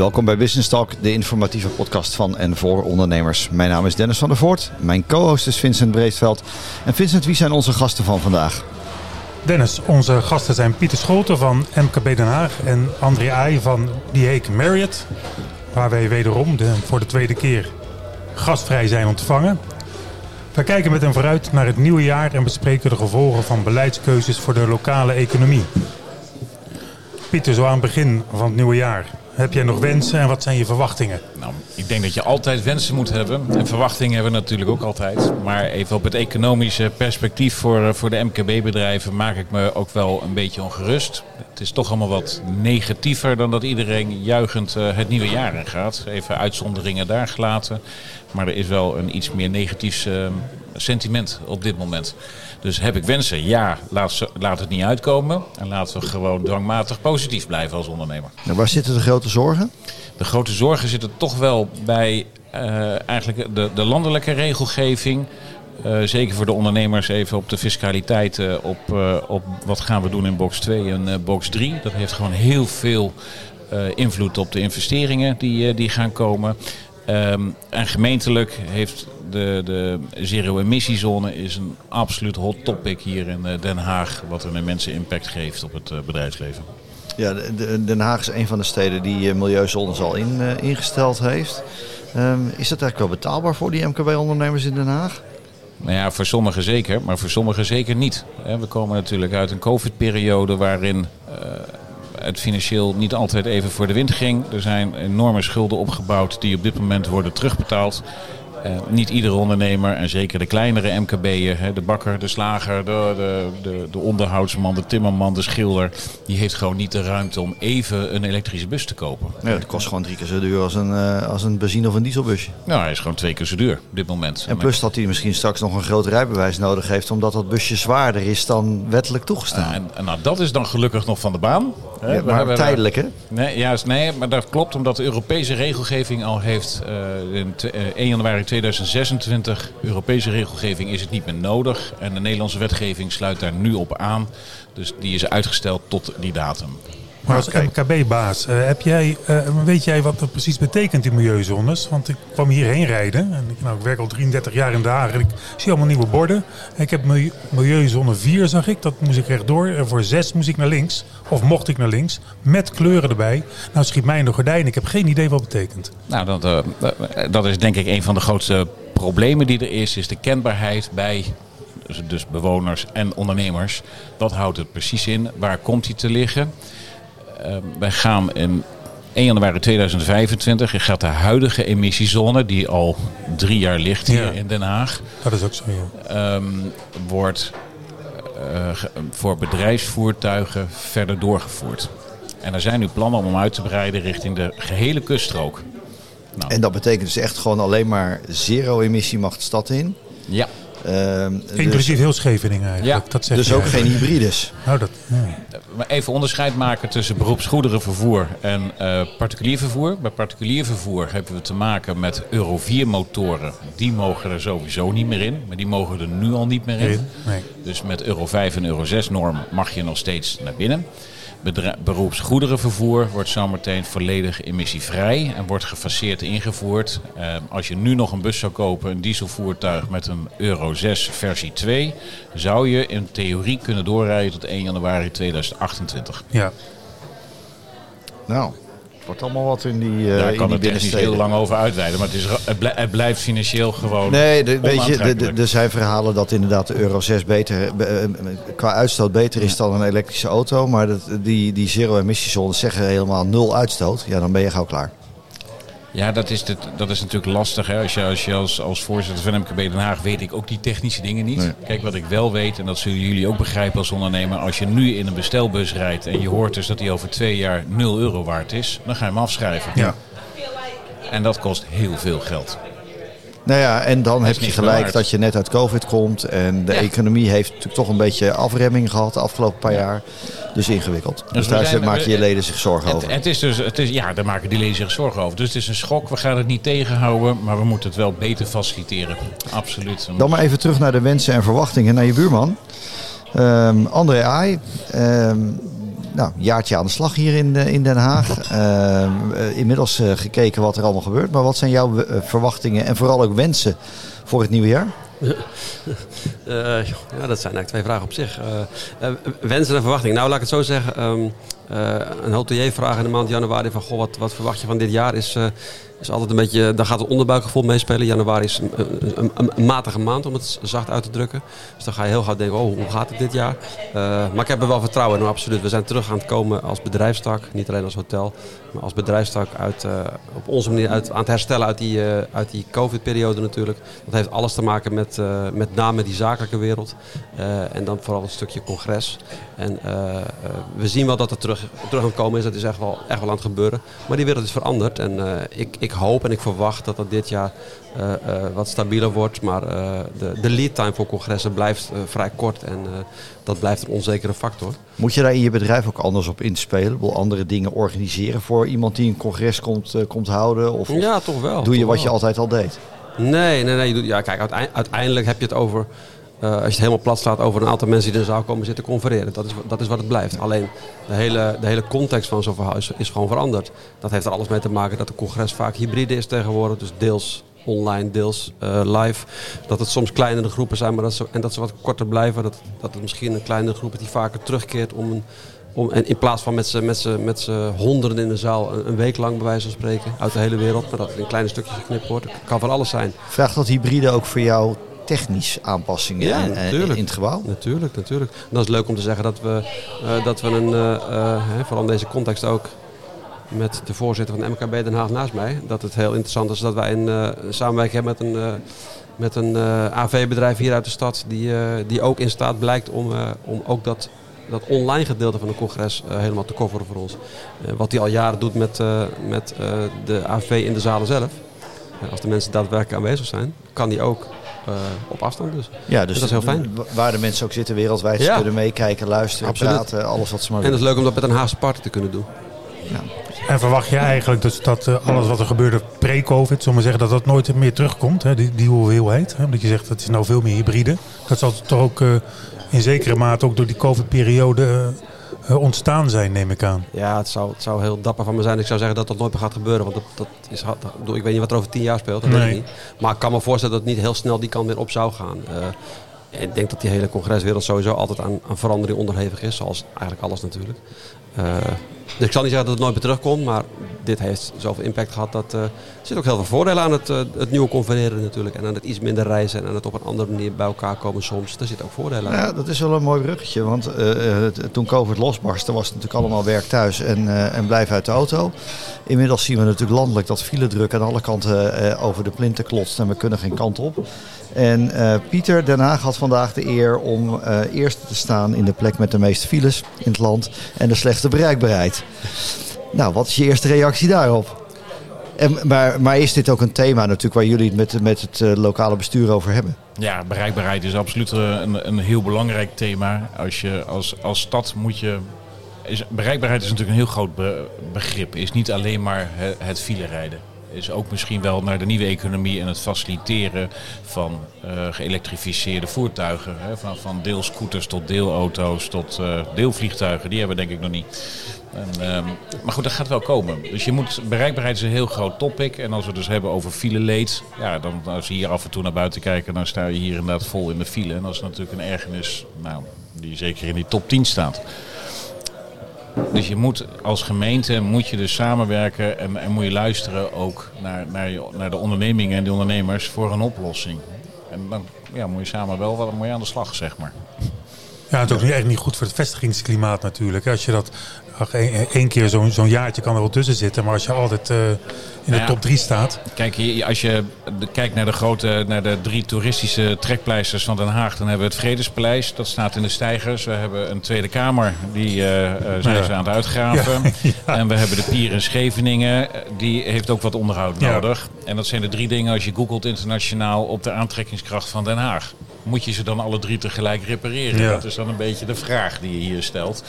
Welkom bij Business Talk, de informatieve podcast van en voor ondernemers. Mijn naam is Dennis van der Voort, mijn co-host is Vincent Breedveld. En Vincent, wie zijn onze gasten van vandaag? Dennis, onze gasten zijn Pieter Scholten van MKB Den Haag en André Aai van Dieek Marriott. Waar wij wederom de, voor de tweede keer gastvrij zijn ontvangen. Wij kijken met hen vooruit naar het nieuwe jaar en bespreken de gevolgen van beleidskeuzes voor de lokale economie. Pieter, zo aan het begin van het nieuwe jaar. Heb jij nog wensen en wat zijn je verwachtingen? Nou, ik denk dat je altijd wensen moet hebben. En verwachtingen hebben we natuurlijk ook altijd. Maar even op het economische perspectief voor, eh, voor de MKB-bedrijven maak ik me ook wel een beetje ongerust. Het is toch allemaal wat negatiever dan dat iedereen juichend uh, het nieuwe jaar in gaat. Even uitzonderingen daar gelaten. Maar er is wel een iets meer negatief uh, sentiment op dit moment. Dus heb ik wensen? Ja, laat, laat het niet uitkomen. En laten we gewoon dwangmatig positief blijven als ondernemer. Waar zitten de grote zorgen? De grote zorgen zitten toch wel bij uh, eigenlijk de, de landelijke regelgeving. Uh, zeker voor de ondernemers even op de fiscaliteit, uh, op, op wat gaan we doen in box 2 en box 3. Dat heeft gewoon heel veel invloed op de investeringen die, die gaan komen. Um, en gemeentelijk heeft de, de zero-emissiezone is een absoluut hot topic hier in Den Haag. Wat een immense impact geeft op het bedrijfsleven. Ja, Den Haag is een van de steden die milieuzones al in, ingesteld heeft. Um, is dat eigenlijk wel betaalbaar voor die MKB-ondernemers in Den Haag? Nou ja, voor sommigen zeker, maar voor sommigen zeker niet. We komen natuurlijk uit een COVID-periode waarin uh, het financieel niet altijd even voor de wind ging. Er zijn enorme schulden opgebouwd die op dit moment worden terugbetaald. Uh, niet iedere ondernemer, en zeker de kleinere MKB'er, de bakker, de slager, de, de, de, de, onderhoudsman, de timmerman, de schilder, die heeft gewoon niet de ruimte om even een elektrische bus te kopen. Ja, dat kost gewoon drie keer zo duur als een, uh, als een benzine- of een dieselbusje. Nou, hij is gewoon twee keer zo duur op dit moment. En plus dat hij misschien straks nog een groot rijbewijs nodig heeft, omdat dat busje zwaarder is dan wettelijk toegestaan. Uh, en, en nou, dat is dan gelukkig nog van de baan. Hè? Ja, maar tijdelijk, hè? Nee, juist, nee, maar dat klopt, omdat de Europese regelgeving al heeft in 1 januari 2026 Europese regelgeving is het niet meer nodig. En de Nederlandse wetgeving sluit daar nu op aan. Dus die is uitgesteld tot die datum. Maar als MKB-baas, uh, heb jij, uh, weet jij wat dat precies betekent in milieuzones? Want ik kwam hierheen rijden en ik, nou, ik werk al 33 jaar in Den Haag en ik zie allemaal nieuwe borden. Ik heb milieu, milieuzone 4 zag ik, dat moest ik rechtdoor. En voor 6 moest ik naar links, of mocht ik naar links, met kleuren erbij. Nou schiet mij in de gordijn, ik heb geen idee wat het betekent. Nou, dat, uh, dat is denk ik een van de grootste problemen die er is, is de kenbaarheid bij dus, dus bewoners en ondernemers. Wat houdt het precies in? Waar komt die te liggen? Uh, wij gaan in 1 januari 2025 gaat de huidige emissiezone, die al drie jaar ligt hier Ja. in Den Haag, Dat is ook zo, ja. um, wordt uh, ge- voor bedrijfsvoertuigen verder doorgevoerd. En er zijn nu plannen om hem uit te breiden richting de gehele kuststrook. Nou, En dat betekent dus echt gewoon alleen maar zero-emissie mag de stad in. ja, Ehm, Inclusief heel Scheveningen eigenlijk. Ja, dat zeg dus, je dus ook geen hybrides. Nou, dat, ja. Maar even onderscheid maken tussen beroepsgoederenvervoer en eh, particulier vervoer. Bij particulier vervoer hebben we te maken met Euro 4 motoren. Die mogen er sowieso niet meer in, maar die mogen er nu al niet meer in. Nee, nee. Dus met Euro 5 en Euro 6 norm mag je nog steeds naar binnen. Beroepsgoederenvervoer wordt zometeen volledig emissievrij en wordt gefaseerd ingevoerd. Eh, als je nu nog een bus zou kopen, een dieselvoertuig met een Euro 6 versie 2, zou je in theorie kunnen doorrijden tot 1 januari 2028. ja. Nou, wordt allemaal wat in die, uh, Daar in kan die het technisch binnensteden. heel lang over uitweiden, maar het, is, het, blij- het blijft financieel gewoon Nee, de, weet je, er zijn verhalen dat inderdaad de Euro 6 beter, eh, eh, qua uitstoot beter is dan een elektrische auto. Maar dat, die, die zero-emissiezones zeggen helemaal nul uitstoot. Ja, dan ben je gauw klaar. Ja, dat is, het, dat is natuurlijk lastig. Hè? Als je, als, je als, als voorzitter van MKB Den Haag weet ik ook die technische dingen niet. Nee. Kijk, wat ik wel weet, en dat zullen jullie ook begrijpen als ondernemer. Als je nu in een bestelbus rijdt en je hoort dus dat die over twee jaar 0 euro waard is. Dan ga je hem afschrijven. Ja. En dat kost heel veel geld. Nou ja, en dan heb je gelijk dat je net uit COVID komt. En de Ja. economie heeft natuurlijk toch een beetje afremming gehad de afgelopen paar jaar. Dus ingewikkeld. Dus, we daar zijn- maken we- je leden zich zorgen Het, over. het is dus, het is, ja, daar maken die leden zich zorgen over. Dus het is een schok. We gaan het niet tegenhouden, maar we moeten het wel beter faciliteren. Absoluut. Dan maar even terug naar de wensen en verwachtingen, naar je buurman. Ehm André Aai, ehm, nou, een jaartje aan de slag hier in, in Den Haag. inmiddels gekeken wat er allemaal gebeurt. Maar wat zijn jouw verwachtingen en vooral ook wensen voor het nieuwe jaar? ja, dat zijn eigenlijk twee vragen op zich. wensen en verwachtingen. Nou, laat ik het zo zeggen. Um, een hotelier-vraag in de maand januari van... Goh, wat, wat verwacht je van dit jaar? Is, is altijd een beetje, dan gaat het onderbuikgevoel meespelen. Januari is een, een, matige maand, om het zacht uit te drukken. Dus dan ga je heel gauw denken, oh, hoe gaat het dit jaar? Uh, maar ik heb er wel vertrouwen in, absoluut. We zijn terug aan het komen als bedrijfstak, niet alleen als hotel. Maar als bedrijfstak uit, uh, op onze manier uit, aan het herstellen uit die, uh, uit die covid-periode natuurlijk. Dat heeft alles te maken met met name die zakelijke wereld. en dan vooral een stukje congres. En we zien wel dat het terug, terug aan het komen is. Dat is echt wel, echt wel aan het gebeuren. Maar die wereld is veranderd. En ik ik hoop en ik verwacht dat dat dit jaar uh, uh, wat stabieler wordt. Maar uh, de, de lead time voor congressen blijft vrij kort en dat blijft een onzekere factor. Moet je daar in je bedrijf ook anders op inspelen? Wil andere dingen organiseren voor iemand die een congres komt, komt houden? Of, ja, toch wel. Doe je wat je altijd al deed? Nee, nee, nee. Ja, kijk, uiteindelijk heb je het over uh, als je het helemaal plat staat over een aantal mensen die in de zaal komen zitten confereren. Dat is, dat is wat het blijft. Alleen de hele, de hele context van zo'n verhaal is, gewoon veranderd. Dat heeft er alles mee te maken dat de congres vaak hybride is tegenwoordig. Dus deels online, deels uh, live. Dat het soms kleinere groepen zijn maar dat ze, en dat ze wat korter blijven. Dat, dat het misschien een kleinere groep is die vaker terugkeert om om, en in plaats van met z'n met met honderden in de zaal een, week lang bij wijze van spreken uit de hele wereld, maar dat het in kleine stukjes geknipt wordt. Kan van alles zijn. Vraagt dat hybride ook voor jou technisch aanpassingen ja, in, het gebouw. Natuurlijk, natuurlijk. En dat is leuk om te zeggen dat we, uh, dat we een, uh, vooral in deze context ook met de voorzitter van de MKB Den Haag naast mij, dat het heel interessant is dat wij een samenwerking hebben met een, met een AV-bedrijf hier uit de stad, die, die ook in staat blijkt om, om ook dat dat online gedeelte van het congres helemaal te coveren voor ons. wat hij al jaren doet met, met de AV in de zalen zelf. als de mensen daadwerkelijk aanwezig zijn, kan die ook uh, op afstand dus. Ja, dus, dus, dat is heel fijn. Waar de mensen ook zitten wereldwijd, ze kunnen meekijken, luisteren, Absoluut. praten, alles wat ze maar En het is leuk om dat met een Haagse party te kunnen doen. Ja. En verwacht je eigenlijk dus dat uh, alles wat er gebeurde pre-covid, zullen we zeggen, dat dat nooit meer terugkomt, hè? Die, die hoeveelheid? Hè? Omdat je zegt, het is nou veel meer hybride. Dat zal toch ook uh, in zekere mate ook door die covid-periode eh, ontstaan zijn, neem ik aan. Ja, het zou, het zou heel dapper van me zijn. Ik zou zeggen dat dat nooit meer gaat gebeuren. Want dat, dat is, ik weet niet wat er over tien jaar speelt, dat weet ik niet. Maar ik kan me voorstellen dat het niet heel snel die kant weer op zou gaan. Uh, ik denk dat die hele congreswereld sowieso altijd aan, aan verandering onderhevig is. Zoals eigenlijk alles natuurlijk. Uh, dus ik zal niet zeggen dat het nooit meer terugkomt, maar dit heeft zoveel impact gehad dat uh, er zit ook heel veel voordelen aan het, uh, het nieuwe confereren natuurlijk. En aan het iets minder reizen en aan het op een andere manier bij elkaar komen soms. Daar zit ook voordelen aan. Ja, dat is wel een mooi bruggetje, want uh, toen COVID losbarstte was het natuurlijk allemaal werk thuis en, en blijf uit de auto. Inmiddels zien we natuurlijk landelijk dat druk aan alle kanten over de plinten klotst en we kunnen geen kant op. En Pieter Den Haag had vandaag de eer om eerste te staan in de plek met de meeste files in het land en de slechtste bereikbaarheid. Nou, wat is je eerste reactie daarop? En, maar, maar is dit ook een thema natuurlijk waar jullie het met, met het uh, lokale bestuur over hebben? Ja, bereikbaarheid is absoluut een, een heel belangrijk thema. Als, je, als, als stad moet je is, bereikbaarheid is natuurlijk een heel groot be, begrip. Is niet alleen maar het, het file rijden is ook misschien wel naar de nieuwe economie en het faciliteren van uh, geëlektrificeerde voertuigen. Hè, van, van deelscooters tot deelauto's tot uh, deelvliegtuigen. Die hebben we denk ik nog niet. En, um, maar goed, dat gaat wel komen. Dus je moet, bereikbaarheid is een heel groot topic. En als we dus hebben over file-leed, ja, dan als je hier af en toe naar buiten kijkt, dan sta je hier inderdaad vol in de file. En dat is natuurlijk een ergernis nou, die zeker in die top 10 staat. Dus je moet als gemeente moet je dus samenwerken en, en moet je luisteren ook naar, naar, naar de ondernemingen en de ondernemers voor een oplossing. En dan ja, moet je samen wel wat moet je aan de slag, zeg maar. Ja, het is ook niet, echt niet goed voor het vestigingsklimaat natuurlijk. Als je dat één keer zo'n zo'n jaartje kan er wel tussen zitten, maar als je altijd uh, in de top 3 staat. Kijk, als je kijkt naar de grote, naar de drie toeristische trekpleisters van Den Haag, dan hebben we het Vredespaleis, dat staat in de stijgers. We hebben een Tweede Kamer, die uh, zijn ze aan het uitgraven. En we hebben de Pier in Scheveningen, die heeft ook wat onderhoud nodig. en dat zijn de drie dingen als je googelt internationaal op de aantrekkingskracht van Den Haag. Moet je ze dan alle drie tegelijk repareren? Ja. Dat is dan een beetje de vraag die je hier stelt.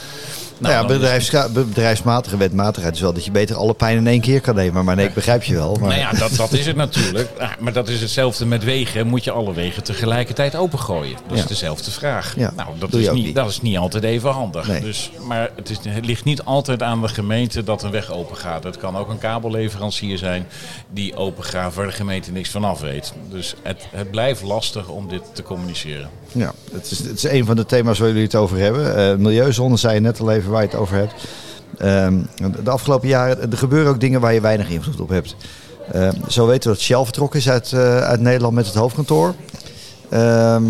Nou, ja, dan is- bedrijfs, bedrijfsmatige wetmatigheid is wel dat je beter alle pijn in één keer kan nemen. Maar nee, ik begrijp je wel. Maar... Nou ja, dat, dat is het natuurlijk. Ah, Maar dat is hetzelfde met wegen. Moet je alle wegen tegelijkertijd opengooien? Dat is Ja. dezelfde vraag. Ja, Nou, dat is, niet, niet. dat is niet altijd even handig. Nee. Dus, maar het, is, het ligt niet altijd aan de gemeente dat een weg open gaat. Het kan ook een kabelleverancier zijn die open gaat waar de gemeente niks van af weet. Dus het, het blijft lastig om dit te communiceren. Ja, het is, het is een van de thema's waar jullie het over hebben. Eh milieuzone zei je net al even waar je het over hebt. Ehm, de afgelopen jaren er gebeuren ook dingen waar je weinig invloed op hebt. Ehm, zo weten we dat Shell vertrokken is uit, eh, uit Nederland met het hoofdkantoor. Ehm,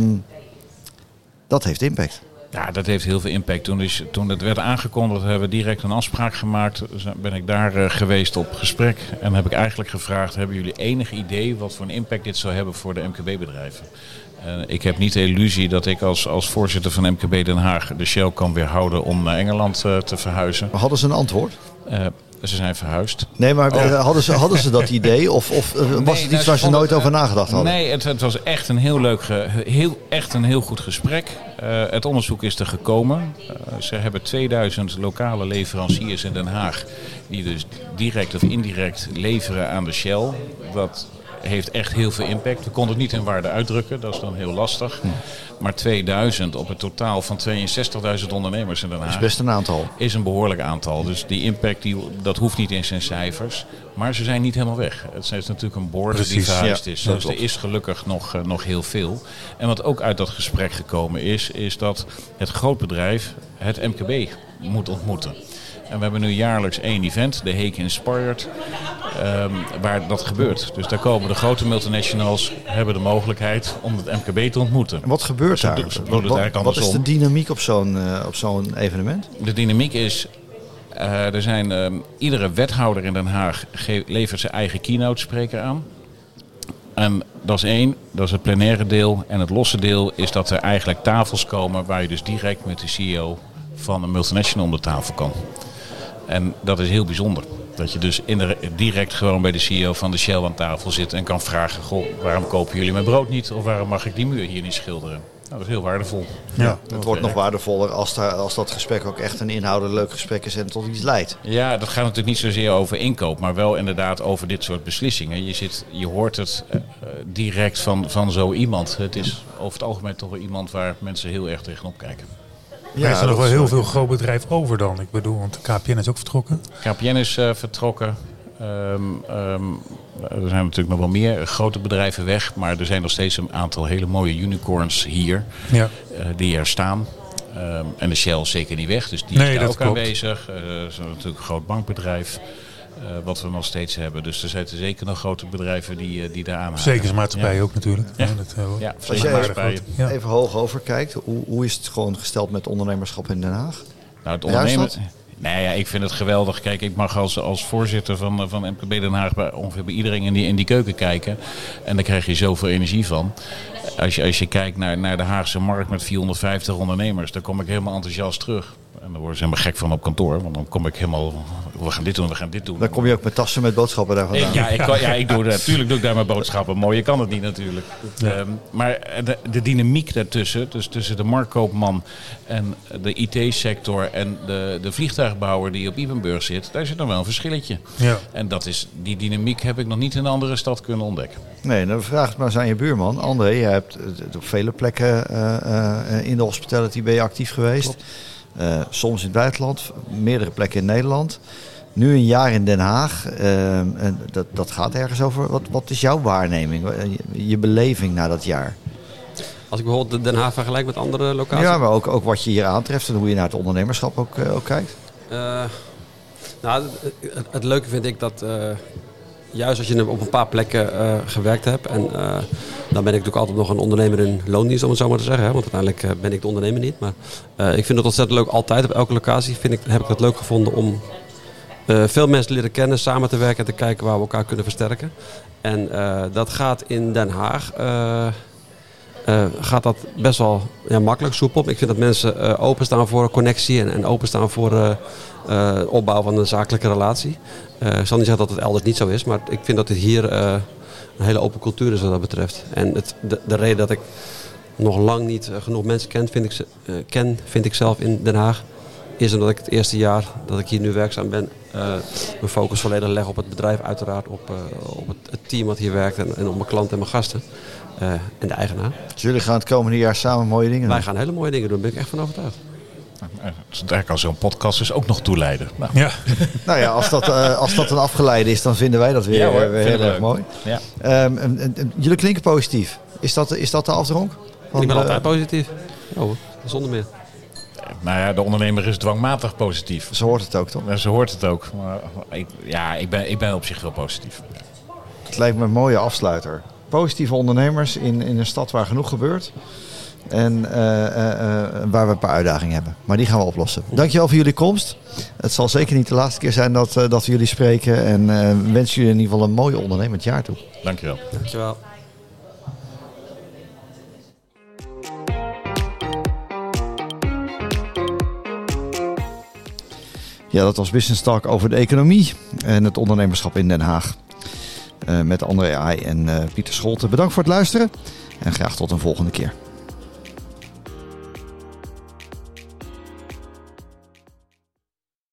dat heeft impact. Ja, dat heeft heel veel impact. Toen, is, toen het werd aangekondigd, hebben we direct een afspraak gemaakt. Dus ben ik daar eh, geweest op gesprek. En heb ik eigenlijk gevraagd, hebben jullie enig idee wat voor een impact dit zou hebben voor de MKB-bedrijven? Eh, ik heb niet de illusie dat ik als, als voorzitter van MKB Den Haag de Shell kan weerhouden om naar Engeland eh, te verhuizen. Maar hadden ze een antwoord? Eh, ze zijn verhuisd. Nee, maar Oh. hadden, ze, hadden ze dat idee? Of, of was Nee, het nou, iets waar ze nooit het, over nagedacht hadden? Nee, het, het was echt een heel leuk, heel, echt een heel goed gesprek. Het onderzoek is er gekomen. Ze hebben 2000 lokale leveranciers in Den Haag die dus direct of indirect leveren aan de Shell. Dat heeft echt heel veel impact. We konden het niet in waarde uitdrukken, dat is dan heel lastig. Hm. Maar 2000 op het totaal van 62.000 ondernemers in Den Dat Haag is best een aantal. is een behoorlijk aantal. Dus die impact, die, dat hoeft niet in zijn cijfers. Maar ze zijn niet helemaal weg. Het is natuurlijk een boord die verhuisd ja, is. dat Dus er is gelukkig nog, eh, nog heel veel. En wat ook uit dat gesprek gekomen is, is dat het grootbedrijf het MKB moet ontmoeten. En we hebben nu jaarlijks één event, de Heek Inspired, ehm, waar dat gebeurt. Dus daar komen de grote multinationals, hebben de mogelijkheid om het MKB te ontmoeten. En wat gebeurt Ze daar? Wat, het wat- eigenlijk wat is de dynamiek op zo'n eh, op zo'n evenement? De dynamiek is, eh, er zijn, ehm, iedere wethouder in Den Haag levert zijn eigen keynote spreker aan. En dat is één, dat is het plenaire deel. En het losse deel is dat er eigenlijk tafels komen waar je dus direct met de CEO van een multinational om de tafel kan. En dat is heel bijzonder. Dat je dus in de, direct gewoon bij de CEO van de Shell aan tafel zit en kan vragen: Goh, waarom kopen jullie mijn brood niet? Of waarom mag ik die muur hier niet schilderen? Nou, dat is heel waardevol. Ja. Het wordt nog waardevoller als, daar, als dat gesprek ook echt een inhoudelijk leuk gesprek is en tot iets leidt. Ja, dat gaat natuurlijk niet zozeer over inkoop, maar wel inderdaad over dit soort beslissingen. Je, zit, je hoort het eh, direct van, van zo iemand. Het is over het algemeen toch wel iemand waar mensen heel erg tegenop kijken. Ja, er is er nog dat wel heel veel groot bedrijf over dan. Ik bedoel, want KPN is ook vertrokken. KPN is eh, vertrokken. Ehm, ehm, er zijn natuurlijk nog wel meer grote bedrijven weg, maar er zijn nog steeds een aantal hele mooie unicorns hier Ja. eh, die er staan. Ehm, en de Shell is zeker niet weg, dus die Nee, is daar dat ook klopt. aanwezig. Eh, Er is natuurlijk een groot bankbedrijf. Eh, wat we nog steeds hebben. Dus er zijn zeker nog grote bedrijven die, eh, die daar aan Verzekeringsmaatschappij ook natuurlijk. Ja. Ja, dat, eh, Ja, Als jij even. Ja. Hoog over kijkt, hoe, hoe is het gewoon gesteld met ondernemerschap in Den Haag? Nou, het Ja, ondernemen. Nee, ja, ik vind het geweldig. Kijk, ik mag als, als voorzitter van, van MKB Den Haag bij ongeveer bij iedereen in die, in die keuken kijken. En daar krijg je zoveel energie van. Als je, als je kijkt naar, naar de Haagse markt met 450 ondernemers, dan kom ik helemaal enthousiast terug. En dan worden ze helemaal gek van op kantoor. Want dan kom ik helemaal, we gaan dit doen, we gaan dit doen. Dan kom je ook met tassen met boodschappen daar vandaan. Ja, ik, ja, ik doe, natuurlijk doe ik daar mijn boodschappen. Mooi, kan het niet natuurlijk. Ehm, maar de, de dynamiek daartussen, dus tussen de marktkoopman en de IT-sector en de, de vliegtuigbouwer die op Ipenburg zit, daar zit nog wel een verschilletje. Ja. En dat is, die dynamiek heb ik nog niet in een andere stad kunnen ontdekken. Nee, dan vraag het maar eens aan je buurman. André, je hebt eh, op vele plekken eh, eh, in de hospitality ben je actief geweest. Eh, soms in het buitenland, meerdere plekken in Nederland. Nu een jaar in Den Haag. eh, en dat, dat gaat ergens over. Wat, wat is jouw waarneming? Je, je beleving na dat jaar? Als ik bijvoorbeeld Den Haag vergelijk met andere locaties. Ja, maar ook, ook wat je hier aantreft en hoe je naar het ondernemerschap ook, eh, ook kijkt. Eh, nou, het, het- het leuke vind ik dat eh, juist als je op een paar plekken eh, gewerkt hebt. En eh, dan ben ik natuurlijk altijd nog een ondernemer in loondienst, om het zo maar te zeggen. Hè, want uiteindelijk eh, ben ik de ondernemer niet. Maar ik vind het ontzettend leuk, altijd op elke locatie vind ik, heb ik het leuk gevonden om veel mensen te leren kennen, samen te werken en te kijken waar we elkaar kunnen versterken. En dat gaat in Den Haag. Eh, gaat dat best wel ja, makkelijk, soepel. Ik vind dat mensen eh, openstaan voor connectie en, en openstaan voor eh, opbouw van een zakelijke relatie. Ik zal niet zeggen dat het elders niet zo is, maar ik vind dat het hier een hele open cultuur is wat dat betreft. En het, de, de reden dat ik nog lang niet genoeg mensen ken vind, ik, ken, vind ik zelf in Den Haag. Is omdat ik het eerste jaar dat ik hier nu werkzaam ben, mijn focus volledig leg op het bedrijf, uiteraard op, op het, het team wat hier werkt en, en op mijn klanten en mijn gasten. Eh, en de eigenaar. Dus jullie gaan het komende jaar samen mooie dingen doen. Wij gaan hele mooie dingen doen, daar ben ik echt van overtuigd. Eigenlijk al zo'n podcast dus ook nog toeleiden. Nou, Ja, Nou ja, als dat, eh, als dat een afgeleide is, dan vinden wij dat weer, Ja hoor, eh, weer heel erg leuk. mooi. ja. Ehm, en- en- en jullie klinken positief. Is dat, is dat de afdronk? Ik ben altijd positief. Ja hoor, zonder meer. Nou ja, de ondernemer is dwangmatig positief. Zo hoort het ook, toch? En Ze hoort het ook. Maar ik, ja, ik ben, ik ben op zich wel positief. Het lijkt me een mooie afsluiter. Positieve ondernemers in, in een stad waar genoeg gebeurt. En eh, eh, eh, waar we een paar uitdagingen hebben. Maar die gaan we oplossen. Dankjewel voor jullie komst. Het zal zeker niet de laatste keer zijn dat, eh, dat we jullie spreken. En eh wens jullie in ieder geval een mooi ondernemend jaar toe. Dankjewel. Dankjewel. Ja, dat was Business Talk over de economie en het ondernemerschap in Den Haag. Eh, met André Ai en eh, Pieter Scholten. Bedankt voor het luisteren en graag tot een volgende keer.